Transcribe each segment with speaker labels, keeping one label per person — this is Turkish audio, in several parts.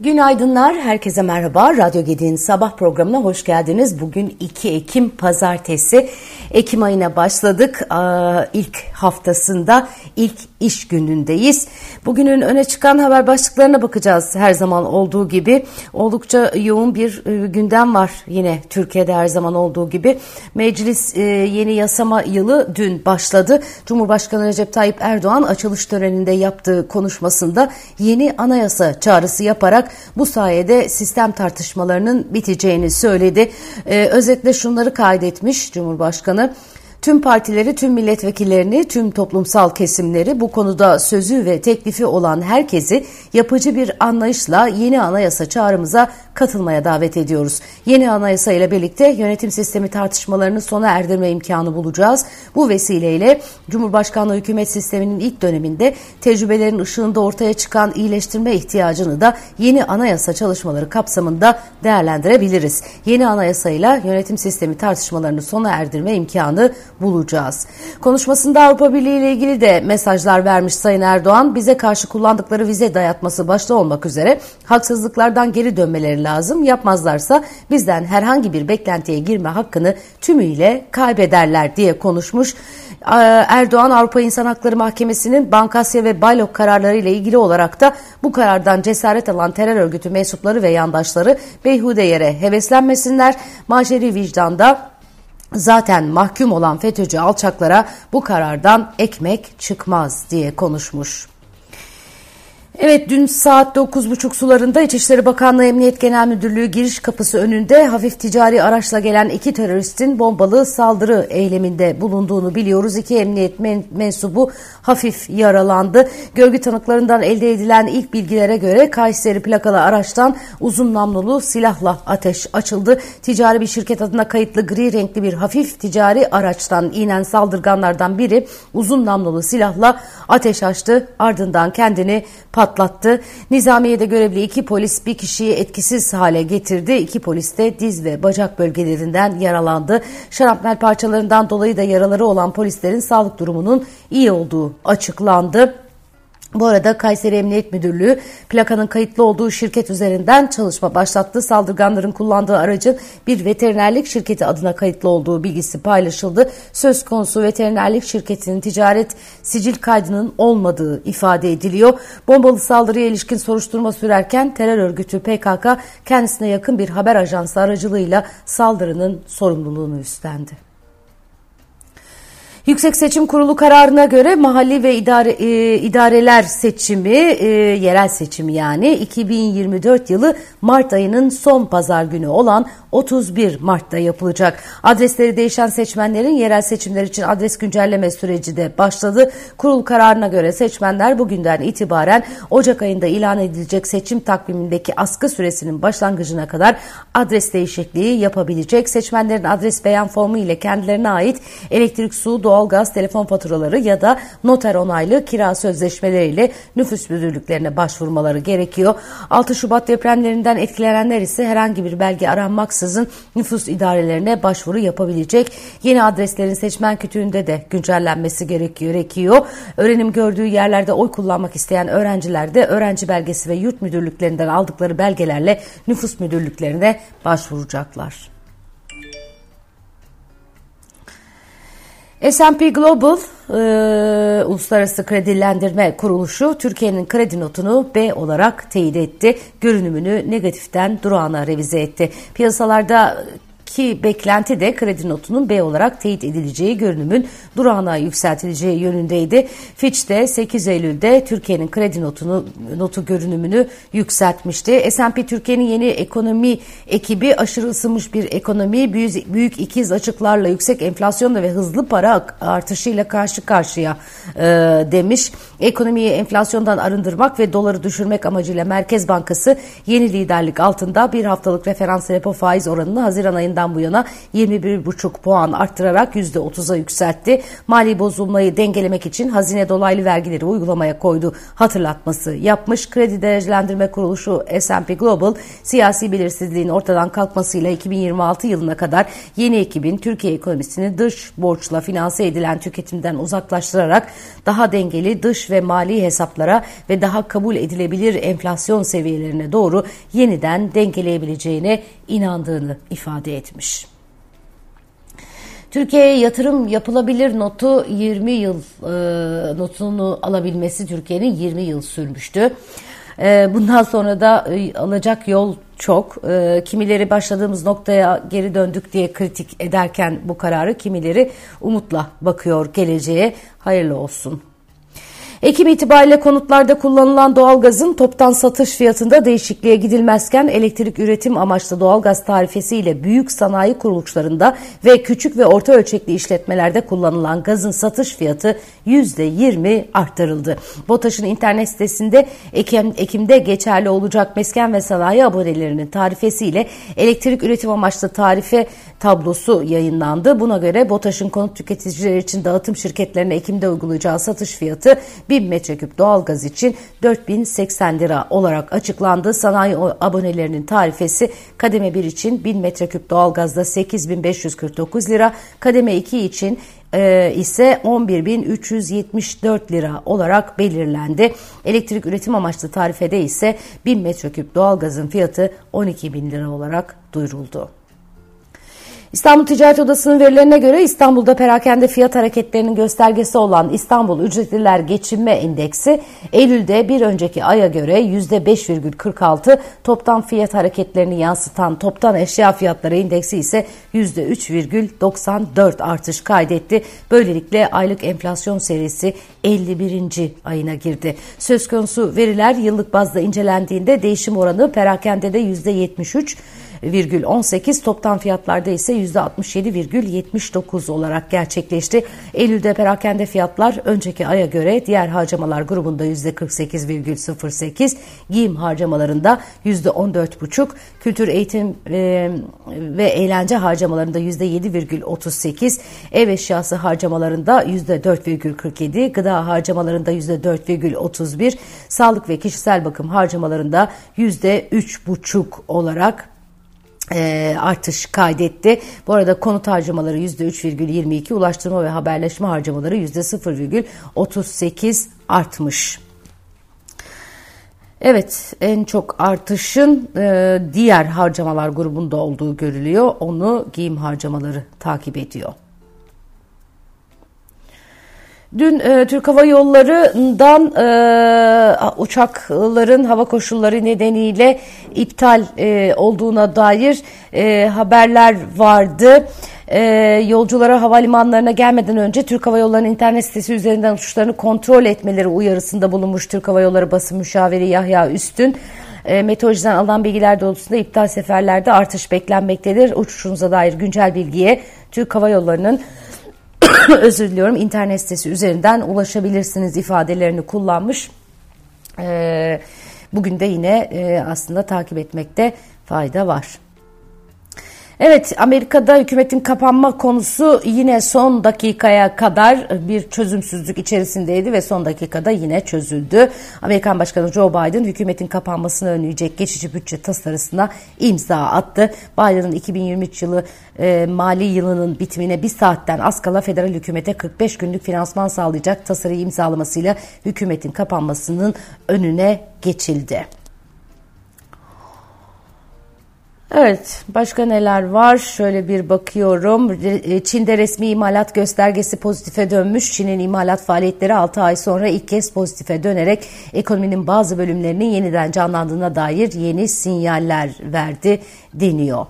Speaker 1: Günaydınlar, herkese merhaba. Radyo Gedi'nin sabah programına hoş geldiniz. Bugün 2 Ekim Pazartesi. Ekim ayına başladık. İlk haftasında, ilk iş günündeyiz. Bugünün öne çıkan haber başlıklarına bakacağız her zaman olduğu gibi. Oldukça yoğun bir e, gündem var yine Türkiye'de her zaman olduğu gibi. Meclis e, yeni yasama yılı dün başladı. Cumhurbaşkanı Recep Tayyip Erdoğan açılış töreninde yaptığı konuşmasında yeni anayasa çağrısı yaparak bu sayede sistem tartışmalarının biteceğini söyledi. Ee, özetle şunları kaydetmiş Cumhurbaşkanı. Tüm partileri, tüm milletvekillerini, tüm toplumsal kesimleri bu konuda sözü ve teklifi olan herkesi yapıcı bir anlayışla yeni anayasa çağrımıza katılmaya davet ediyoruz. Yeni anayasa ile birlikte yönetim sistemi tartışmalarını sona erdirme imkanı bulacağız. Bu vesileyle Cumhurbaşkanlığı hükümet sisteminin ilk döneminde tecrübelerin ışığında ortaya çıkan iyileştirme ihtiyacını da yeni anayasa çalışmaları kapsamında değerlendirebiliriz. Yeni anayasayla yönetim sistemi tartışmalarını sona erdirme imkanı bulacağız. Konuşmasında Avrupa Birliği ile ilgili de mesajlar vermiş Sayın Erdoğan. Bize karşı kullandıkları vize dayatması başta olmak üzere haksızlıklardan geri dönmeleri lazım. Yapmazlarsa bizden herhangi bir beklentiye girme hakkını tümüyle kaybederler diye konuşmuş. Ee, Erdoğan Avrupa İnsan Hakları Mahkemesi'nin Bankasya ve Baylok kararları ile ilgili olarak da bu karardan cesaret alan terör örgütü mensupları ve yandaşları beyhude yere heveslenmesinler. Maşeri vicdanda zaten mahkum olan FETÖ'cü alçaklara bu karardan ekmek çıkmaz diye konuşmuş. Evet dün saat 9.30 sularında İçişleri Bakanlığı Emniyet Genel Müdürlüğü giriş kapısı önünde hafif ticari araçla gelen iki teröristin bombalı saldırı eyleminde bulunduğunu biliyoruz. İki emniyet men mensubu hafif yaralandı. Görgü tanıklarından elde edilen ilk bilgilere göre Kayseri plakalı araçtan uzun namlulu silahla ateş açıldı. Ticari bir şirket adına kayıtlı gri renkli bir hafif ticari araçtan inen saldırganlardan biri uzun namlulu silahla ateş açtı. Ardından kendini patlattı patlattı. Nizamiye'de görevli iki polis bir kişiyi etkisiz hale getirdi. İki polis de diz ve bacak bölgelerinden yaralandı. Şarapnel parçalarından dolayı da yaraları olan polislerin sağlık durumunun iyi olduğu açıklandı. Bu arada Kayseri Emniyet Müdürlüğü plakanın kayıtlı olduğu şirket üzerinden çalışma başlattı. Saldırganların kullandığı aracın bir veterinerlik şirketi adına kayıtlı olduğu bilgisi paylaşıldı. Söz konusu veterinerlik şirketinin ticaret sicil kaydının olmadığı ifade ediliyor. Bombalı saldırıya ilişkin soruşturma sürerken terör örgütü PKK kendisine yakın bir haber ajansı aracılığıyla saldırının sorumluluğunu üstlendi. Yüksek Seçim Kurulu kararına göre mahalli ve idare, e, idareler seçimi, e, yerel seçimi yani 2024 yılı Mart ayının son pazar günü olan 31 Mart'ta yapılacak. Adresleri değişen seçmenlerin yerel seçimler için adres güncelleme süreci de başladı. Kurul kararına göre seçmenler bugünden itibaren Ocak ayında ilan edilecek seçim takvimindeki askı süresinin başlangıcına kadar adres değişikliği yapabilecek. Seçmenlerin adres beyan formu ile kendilerine ait elektrik, su, doğal doğalgaz, telefon faturaları ya da noter onaylı kira sözleşmeleriyle nüfus müdürlüklerine başvurmaları gerekiyor. 6 Şubat depremlerinden etkilenenler ise herhangi bir belge aranmaksızın nüfus idarelerine başvuru yapabilecek. Yeni adreslerin seçmen kütüğünde de güncellenmesi gerekiyor. Öğrenim gördüğü yerlerde oy kullanmak isteyen öğrenciler de öğrenci belgesi ve yurt müdürlüklerinden aldıkları belgelerle nüfus müdürlüklerine başvuracaklar. S&P Global e, Uluslararası Kredilendirme Kuruluşu Türkiye'nin kredi notunu B olarak teyit etti. Görünümünü negatiften durağına revize etti. Piyasalarda ki beklenti de kredi notunun B olarak teyit edileceği görünümün durağına yükseltileceği yönündeydi. Fitch de 8 Eylül'de Türkiye'nin kredi notunu notu görünümünü yükseltmişti. S&P Türkiye'nin yeni ekonomi ekibi aşırı ısınmış bir ekonomi, büyük, büyük ikiz açıklarla yüksek enflasyonla ve hızlı para artışıyla karşı karşıya e, demiş. Ekonomiyi enflasyondan arındırmak ve doları düşürmek amacıyla Merkez Bankası yeni liderlik altında bir haftalık referans repo faiz oranını Haziran ayından ayından bu yana 21,5 puan arttırarak %30'a yükseltti. Mali bozulmayı dengelemek için hazine dolaylı vergileri uygulamaya koydu hatırlatması yapmış. Kredi Derecelendirme Kuruluşu S&P Global siyasi belirsizliğin ortadan kalkmasıyla 2026 yılına kadar yeni ekibin Türkiye ekonomisini dış borçla finanse edilen tüketimden uzaklaştırarak daha dengeli dış ve mali hesaplara ve daha kabul edilebilir enflasyon seviyelerine doğru yeniden dengeleyebileceğine inandığını ifade etmiş. Türkiye'ye yatırım yapılabilir notu 20 yıl e, notunu alabilmesi Türkiye'nin 20 yıl sürmüştü. E, bundan sonra da e, alacak yol çok. E, kimileri başladığımız noktaya geri döndük diye kritik ederken bu kararı kimileri umutla bakıyor geleceğe. Hayırlı olsun. Ekim itibariyle konutlarda kullanılan doğalgazın toptan satış fiyatında değişikliğe gidilmezken elektrik üretim amaçlı doğalgaz tarifesi ile büyük sanayi kuruluşlarında ve küçük ve orta ölçekli işletmelerde kullanılan gazın satış fiyatı %20 arttırıldı. BOTAŞ'ın internet sitesinde Ekim, Ekim'de geçerli olacak mesken ve sanayi abonelerinin tarifesiyle elektrik üretim amaçlı tarife tablosu yayınlandı. Buna göre BOTAŞ'ın konut tüketicileri için dağıtım şirketlerine Ekim'de uygulayacağı satış fiyatı 1000 metreküp doğalgaz için 4080 lira olarak açıklandı. Sanayi abonelerinin tarifesi kademe 1 için 1000 metreküp doğalgazda 8549 lira, kademe 2 için e, ise 11.374 lira olarak belirlendi. Elektrik üretim amaçlı tarifede ise 1000 metreküp doğalgazın fiyatı 12.000 lira olarak duyuruldu. İstanbul Ticaret Odası'nın verilerine göre İstanbul'da perakende fiyat hareketlerinin göstergesi olan İstanbul Ücretliler Geçinme Endeksi Eylül'de bir önceki aya göre %5,46, toptan fiyat hareketlerini yansıtan toptan eşya fiyatları endeksi ise %3,94 artış kaydetti. Böylelikle aylık enflasyon serisi 51. ayına girdi. Söz konusu veriler yıllık bazda incelendiğinde değişim oranı perakendede %73, 18 toptan fiyatlarda ise %67,79 olarak gerçekleşti. Eylül'de perakende fiyatlar önceki aya göre diğer harcamalar grubunda %48,08, giyim harcamalarında %14,5, kültür eğitim e, ve eğlence harcamalarında %7,38, ev eşyası harcamalarında %4,47, gıda harcamalarında %4,31, sağlık ve kişisel bakım harcamalarında %3,5 olarak e, artış kaydetti. Bu arada konut harcamaları %3,22, ulaştırma ve haberleşme harcamaları %0,38 artmış. Evet en çok artışın e, diğer harcamalar grubunda olduğu görülüyor. Onu giyim harcamaları takip ediyor. Dün e, Türk Hava Yolları'ndan e, uçakların hava koşulları nedeniyle iptal e, olduğuna dair e, haberler vardı. E, yolculara havalimanlarına gelmeden önce Türk Hava Yolları'nın internet sitesi üzerinden uçuşlarını kontrol etmeleri uyarısında bulunmuş Türk Hava Yolları basın müşaviri Yahya Üstün. E, meteorolojiden alınan bilgiler doğrultusunda iptal seferlerde artış beklenmektedir. Uçuşunuza dair güncel bilgiye Türk Hava Yolları'nın özür diliyorum internet sitesi üzerinden ulaşabilirsiniz ifadelerini kullanmış. E, bugün de yine e, aslında takip etmekte fayda var. Evet Amerika'da hükümetin kapanma konusu yine son dakikaya kadar bir çözümsüzlük içerisindeydi ve son dakikada yine çözüldü. Amerikan Başkanı Joe Biden hükümetin kapanmasını önleyecek geçici bütçe tasarısına imza attı. Biden'ın 2023 yılı e, mali yılının bitimine bir saatten az kala federal hükümete 45 günlük finansman sağlayacak tasarıyı imzalamasıyla hükümetin kapanmasının önüne geçildi. Evet, başka neler var? Şöyle bir bakıyorum. E, Çin'de resmi imalat göstergesi pozitife dönmüş. Çin'in imalat faaliyetleri 6 ay sonra ilk kez pozitife dönerek ekonominin bazı bölümlerinin yeniden canlandığına dair yeni sinyaller verdi deniyor.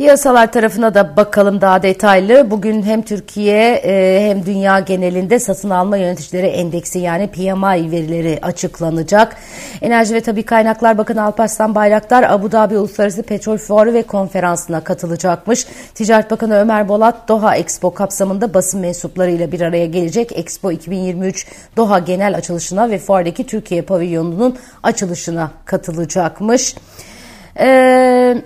Speaker 1: Piyasalar tarafına da bakalım daha detaylı. Bugün hem Türkiye e, hem dünya genelinde satın alma yöneticileri endeksi yani PMI verileri açıklanacak. Enerji ve Tabi Kaynaklar Bakanı Alparslan Bayraktar Abu Dhabi Uluslararası Petrol Fuarı ve Konferansı'na katılacakmış. Ticaret Bakanı Ömer Bolat Doha Expo kapsamında basın mensuplarıyla bir araya gelecek. Expo 2023 Doha genel açılışına ve fuardaki Türkiye pavilyonunun açılışına katılacakmış. Eee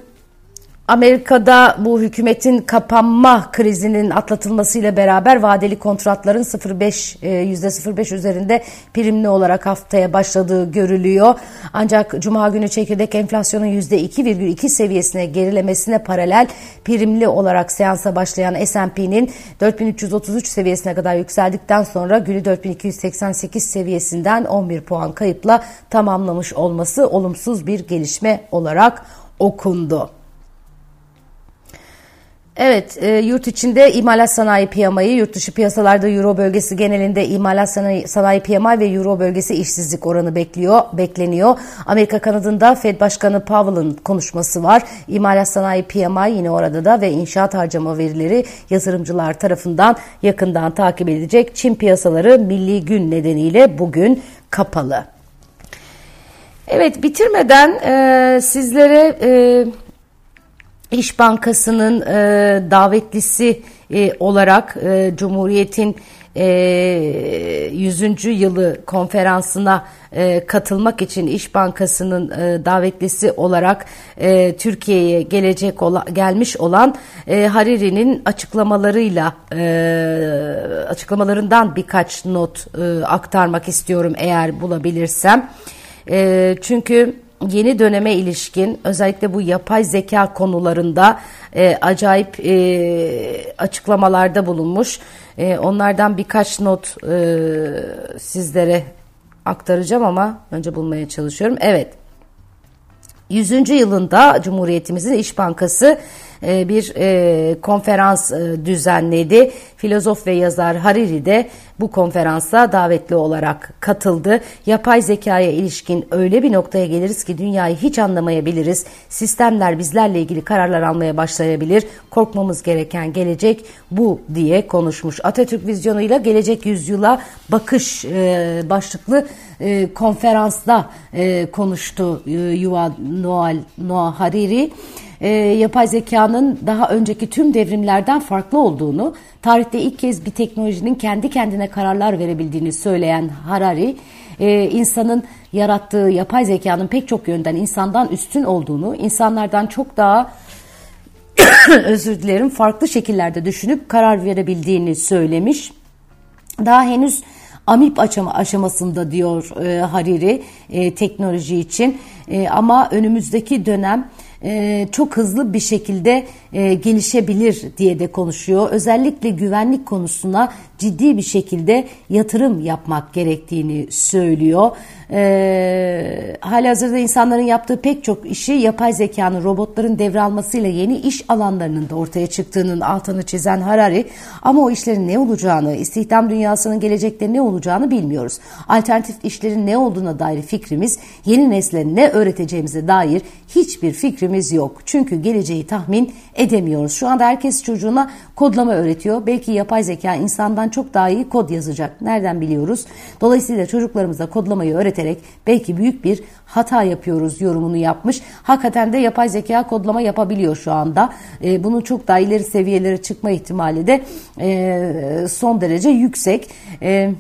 Speaker 1: Amerika'da bu hükümetin kapanma krizinin atlatılmasıyla beraber vadeli kontratların 0.5 %0.5 e, üzerinde primli olarak haftaya başladığı görülüyor. Ancak cuma günü çekirdek enflasyonun %2,2 seviyesine gerilemesine paralel primli olarak seansa başlayan S&P'nin 4333 seviyesine kadar yükseldikten sonra günü 4288 seviyesinden 11 puan kayıpla tamamlamış olması olumsuz bir gelişme olarak okundu. Evet, e, yurt içinde imalat sanayi piyamayı, yurt dışı piyasalarda Euro bölgesi genelinde imalat sanayi, sanayi piyama ve Euro bölgesi işsizlik oranı bekliyor, bekleniyor. Amerika kanadında Fed Başkanı Powell'ın konuşması var. İmalat sanayi piyama yine orada da ve inşaat harcama verileri yatırımcılar tarafından yakından takip edilecek. Çin piyasaları milli gün nedeniyle bugün kapalı. Evet, bitirmeden e, sizlere... E, İş Bankası'nın e, davetlisi e, olarak e, Cumhuriyet'in e, 100. yılı konferansına e, katılmak için İş Bankası'nın e, davetlisi olarak e, Türkiye'ye gelecek ola, gelmiş olan e, Hariri'nin açıklamalarıyla e, açıklamalarından birkaç not e, aktarmak istiyorum eğer bulabilirsem. E, çünkü yeni döneme ilişkin özellikle bu yapay zeka konularında e, acayip e, açıklamalarda bulunmuş. E, onlardan birkaç not e, sizlere aktaracağım ama önce bulmaya çalışıyorum. Evet. 100. yılında Cumhuriyetimizin İş Bankası e, bir e, konferans e, düzenledi. Filozof ve yazar Hariri de bu konferansa davetli olarak katıldı. Yapay zekaya ilişkin öyle bir noktaya geliriz ki dünyayı hiç anlamayabiliriz. Sistemler bizlerle ilgili kararlar almaya başlayabilir. Korkmamız gereken gelecek bu diye konuşmuş. Atatürk vizyonuyla gelecek yüzyıla bakış başlıklı konferansta konuştu Yuval Noah Hariri e, yapay zekanın daha önceki tüm devrimlerden farklı olduğunu, tarihte ilk kez bir teknolojinin kendi kendine kararlar verebildiğini söyleyen Harari, e, insanın yarattığı yapay zekanın pek çok yönden insandan üstün olduğunu, insanlardan çok daha özür dilerim farklı şekillerde düşünüp karar verebildiğini söylemiş. Daha henüz amip aşamasında diyor e, Hariri e, teknoloji için e, ama önümüzdeki dönem e, çok hızlı bir şekilde e, gelişebilir diye de konuşuyor. Özellikle güvenlik konusuna ciddi bir şekilde yatırım yapmak gerektiğini söylüyor. E, halihazırda insanların yaptığı pek çok işi yapay zekanın, robotların devralmasıyla yeni iş alanlarının da ortaya çıktığının altını çizen Harari ama o işlerin ne olacağını, istihdam dünyasının gelecekte ne olacağını bilmiyoruz. Alternatif işlerin ne olduğuna dair fikrimiz, yeni nesle ne öğreteceğimize dair hiçbir fikrimiz yok. Çünkü geleceği tahmin edemiyoruz. Şu anda herkes çocuğuna kodlama öğretiyor. Belki yapay zeka insandan çok daha iyi kod yazacak. Nereden biliyoruz? Dolayısıyla çocuklarımıza kodlamayı öğreterek belki büyük bir hata yapıyoruz yorumunu yapmış. Hakikaten de yapay zeka kodlama yapabiliyor şu anda. E, bunun çok daha ileri seviyelere çıkma ihtimali de e, son derece yüksek. E,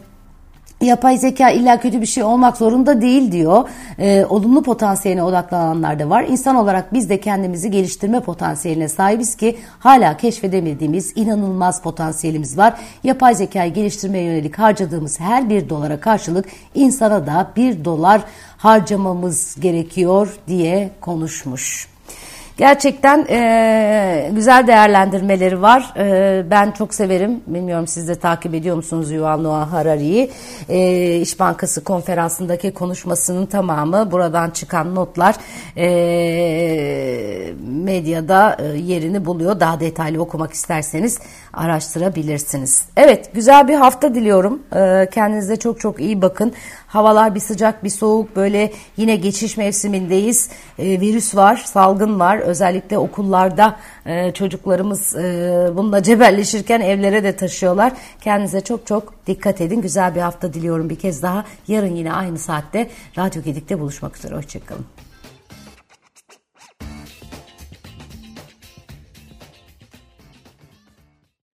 Speaker 1: yapay zeka illa kötü bir şey olmak zorunda değil diyor. E, olumlu potansiyeline odaklananlar da var. İnsan olarak biz de kendimizi geliştirme potansiyeline sahibiz ki hala keşfedemediğimiz inanılmaz potansiyelimiz var. Yapay zekayı geliştirmeye yönelik harcadığımız her bir dolara karşılık insana da bir dolar harcamamız gerekiyor diye konuşmuş. Gerçekten e, güzel değerlendirmeleri var. E, ben çok severim. Bilmiyorum siz de takip ediyor musunuz Yuval Noah Harari'yi? E, İş Bankası konferansındaki konuşmasının tamamı buradan çıkan notlar e, medyada e, yerini buluyor. Daha detaylı okumak isterseniz araştırabilirsiniz. Evet güzel bir hafta diliyorum. E, kendinize çok çok iyi bakın. Havalar bir sıcak bir soğuk böyle yine geçiş mevsimindeyiz. E, virüs var, salgın var. Özellikle okullarda e, çocuklarımız e, bununla cebelleşirken evlere de taşıyorlar. Kendinize çok çok dikkat edin. Güzel bir hafta diliyorum bir kez daha. Yarın yine aynı saatte Radyo Gedik'te buluşmak üzere. Hoşçakalın.